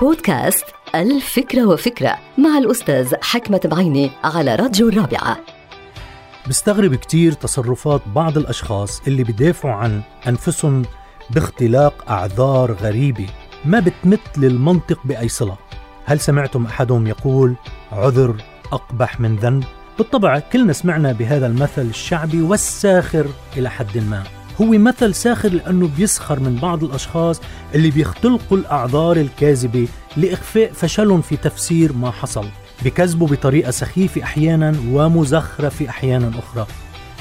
بودكاست الفكرة وفكرة مع الأستاذ حكمة بعيني على راديو الرابعة. بستغرب كتير تصرفات بعض الأشخاص اللي بدافعوا عن أنفسهم باختلاق أعذار غريبة ما بتمت للمنطق بأي صلة. هل سمعتم أحدهم يقول عذر أقبح من ذنب؟ بالطبع كلنا سمعنا بهذا المثل الشعبي والساخر إلى حد ما. هو مثل ساخر لأنه بيسخر من بعض الأشخاص اللي بيختلقوا الأعذار الكاذبة لإخفاء فشلهم في تفسير ما حصل بكذبوا بطريقة سخيفة أحيانا ومزخرفة أحيانا أخرى.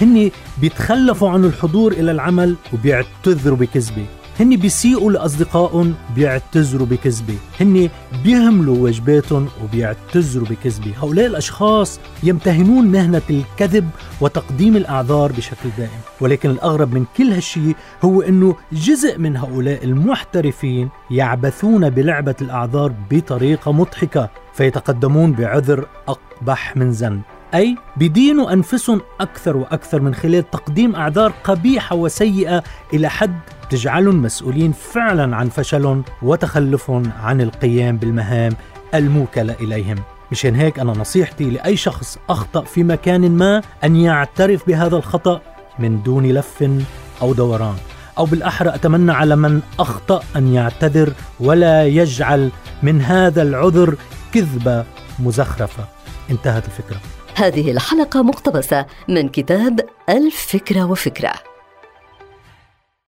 هن بيتخلفوا عن الحضور إلى العمل وبيعتذروا بكذبة. هن بيسيئوا لأصدقائهم بيعتذروا بكذبة. هن بيهملوا واجباتهم وبيعتذروا بكذبة. هؤلاء الأشخاص يمتهنون مهنة الكذب وتقديم الأعذار بشكل دائم. ولكن الأغرب من كل هالشيء هو أنه جزء من هؤلاء المحترفين يعبثون بلعبة الأعذار بطريقة مضحكة فيتقدمون بعذر أقبح من ذنب. أي بدينوا أنفسهم أكثر وأكثر من خلال تقديم أعذار قبيحة وسيئة إلى حد تجعلهم مسؤولين فعلا عن فشلهم وتخلفهم عن القيام بالمهام الموكلة إليهم. مشان هيك أنا نصيحتي لأي شخص أخطأ في مكان ما أن يعترف بهذا الخطأ من دون لف أو دوران. أو بالأحرى أتمنى على من أخطأ أن يعتذر ولا يجعل من هذا العذر كذبة مزخرفة. انتهت الفكرة. هذه الحلقة مقتبسة من كتاب الفكرة وفكرة.